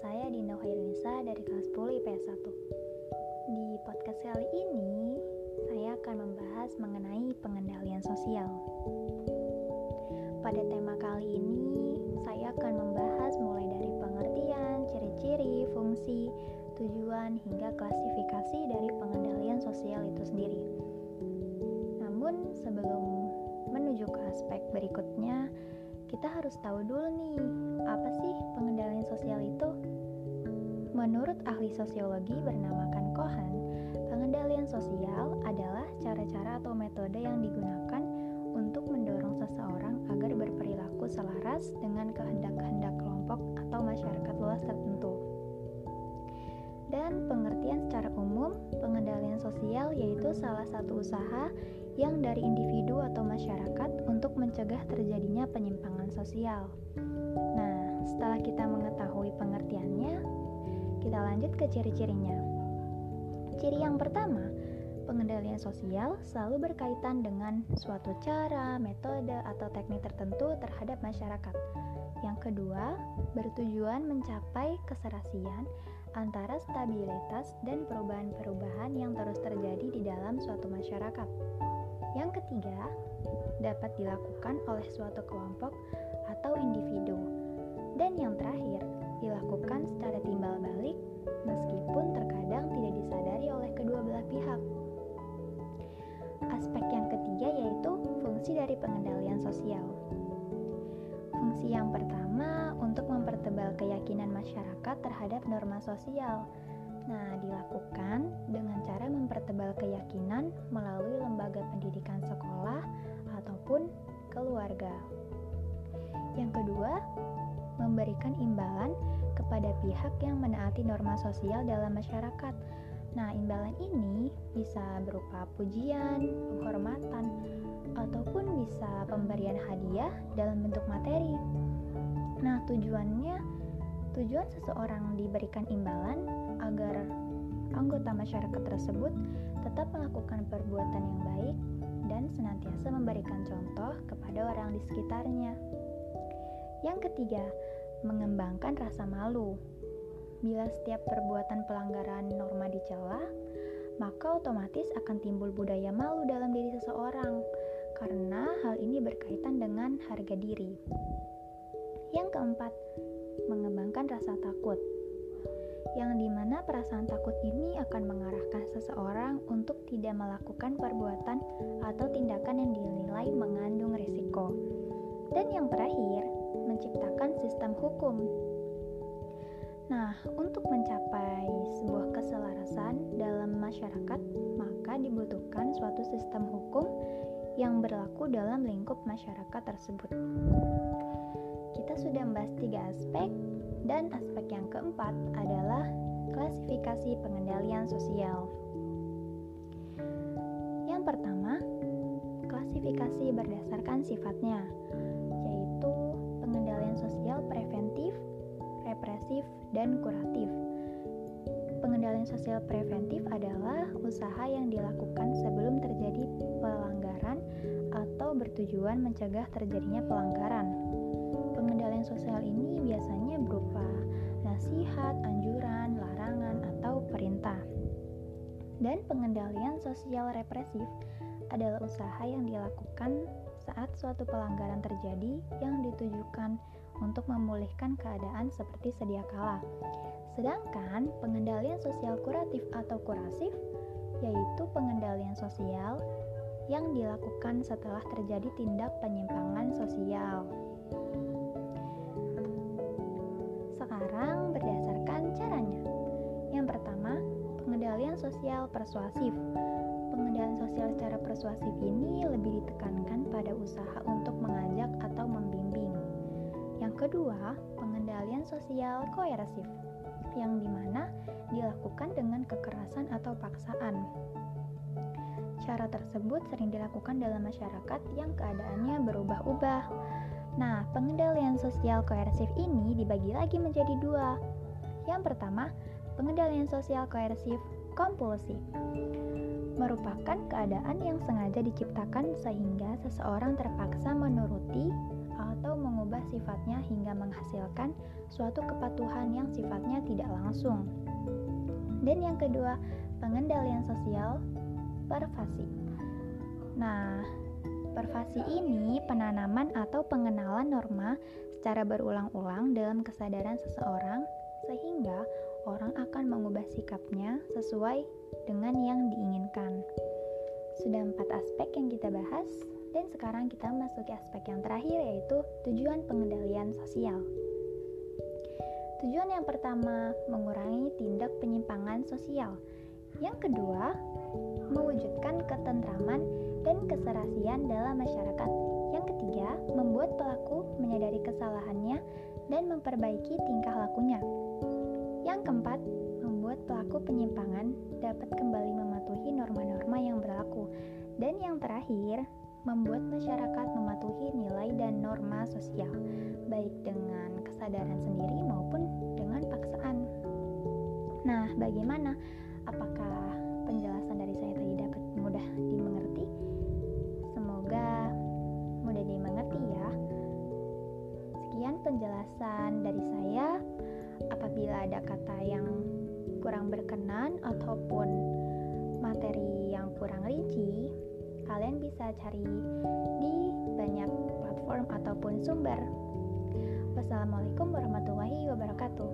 saya Dinda Khairunisa dari kelas 10 IPS 1 Di podcast kali ini, saya akan membahas mengenai pengendalian sosial. Pada tema kali ini, saya akan membahas mulai dari pengertian, ciri-ciri, fungsi, tujuan, hingga klasifikasi dari pengendalian sosial itu sendiri. Namun sebelum menuju ke aspek berikutnya, kita harus tahu dulu nih, apa sih pengendalian sosial itu? Menurut ahli sosiologi bernamakan Cohen, pengendalian sosial adalah cara-cara atau metode yang digunakan untuk mendorong seseorang agar berperilaku selaras dengan kehendak-kehendak kelompok atau masyarakat luas tertentu. Dan pengertian secara umum, pengendalian sosial yaitu salah satu usaha yang dari individu atau masyarakat untuk mencegah terjadinya penyimpangan sosial. Nah, setelah kita mengetahui pengertiannya, kita lanjut ke ciri-cirinya. Ciri yang pertama, pengendalian sosial selalu berkaitan dengan suatu cara, metode, atau teknik tertentu terhadap masyarakat. Yang kedua, bertujuan mencapai keserasian antara stabilitas dan perubahan-perubahan yang terus terjadi di dalam suatu masyarakat. Yang ketiga, dapat dilakukan oleh suatu kelompok atau individu. Dan yang terakhir, pertama untuk mempertebal keyakinan masyarakat terhadap norma sosial. Nah, dilakukan dengan cara mempertebal keyakinan melalui lembaga pendidikan sekolah ataupun keluarga. Yang kedua, memberikan imbalan kepada pihak yang menaati norma sosial dalam masyarakat. Nah, imbalan ini bisa berupa pujian, penghormatan, ataupun bisa pemberian hadiah dalam bentuk materi. Nah, tujuannya tujuan seseorang diberikan imbalan agar anggota masyarakat tersebut tetap melakukan perbuatan yang baik dan senantiasa memberikan contoh kepada orang di sekitarnya. Yang ketiga, mengembangkan rasa malu. Bila setiap perbuatan pelanggaran norma dicela, maka otomatis akan timbul budaya malu dalam diri seseorang karena hal ini berkaitan dengan harga diri. Yang keempat, mengembangkan rasa takut. Yang di mana perasaan takut ini akan mengarahkan seseorang untuk tidak melakukan perbuatan atau tindakan yang dinilai mengandung risiko. Dan yang terakhir, menciptakan sistem hukum. Nah, untuk mencapai sebuah keselarasan dalam masyarakat, maka dibutuhkan suatu sistem hukum yang berlaku dalam lingkup masyarakat tersebut. Sudah membahas tiga aspek, dan aspek yang keempat adalah klasifikasi pengendalian sosial. Yang pertama, klasifikasi berdasarkan sifatnya, yaitu pengendalian sosial preventif, represif, dan kuratif. Pengendalian sosial preventif adalah usaha yang dilakukan sebelum terjadi pelanggaran atau bertujuan mencegah terjadinya pelanggaran. Pengendalian sosial ini biasanya berupa nasihat, anjuran, larangan, atau perintah. Dan pengendalian sosial represif adalah usaha yang dilakukan saat suatu pelanggaran terjadi yang ditujukan untuk memulihkan keadaan seperti sedia kala. Sedangkan pengendalian sosial kuratif atau kurasif yaitu pengendalian sosial yang dilakukan setelah terjadi tindak penyimpangan sosial. Sosial persuasif. Pengendalian sosial secara persuasif ini lebih ditekankan pada usaha untuk mengajak atau membimbing. Yang kedua, pengendalian sosial koersif, yang di mana dilakukan dengan kekerasan atau paksaan. Cara tersebut sering dilakukan dalam masyarakat yang keadaannya berubah-ubah. Nah, pengendalian sosial koersif ini dibagi lagi menjadi dua. Yang pertama, pengendalian sosial koersif kompulsif merupakan keadaan yang sengaja diciptakan sehingga seseorang terpaksa menuruti atau mengubah sifatnya hingga menghasilkan suatu kepatuhan yang sifatnya tidak langsung. Dan yang kedua, pengendalian sosial pervasi. Nah, pervasi ini penanaman atau pengenalan norma secara berulang-ulang dalam kesadaran seseorang sehingga orang akan mengubah sikapnya sesuai dengan yang diinginkan. Sudah empat aspek yang kita bahas, dan sekarang kita masuk ke aspek yang terakhir yaitu tujuan pengendalian sosial. Tujuan yang pertama, mengurangi tindak penyimpangan sosial. Yang kedua, mewujudkan ketentraman dan keserasian dalam masyarakat. Yang ketiga, membuat pelaku menyadari kesalahannya dan memperbaiki tingkah lakunya. Yang keempat, membuat pelaku penyimpangan dapat kembali mematuhi norma-norma yang berlaku. Dan yang terakhir, membuat masyarakat mematuhi nilai dan norma sosial, baik dengan kesadaran sendiri maupun dengan paksaan. Nah, bagaimana? Apakah penjelasan dari saya tadi dapat mudah dimengerti? Semoga mudah dimengerti ya. Sekian penjelasan dari saya apabila ada kata yang kurang berkenan ataupun materi yang kurang rinci, kalian bisa cari di banyak platform ataupun sumber. Wassalamualaikum warahmatullahi wabarakatuh.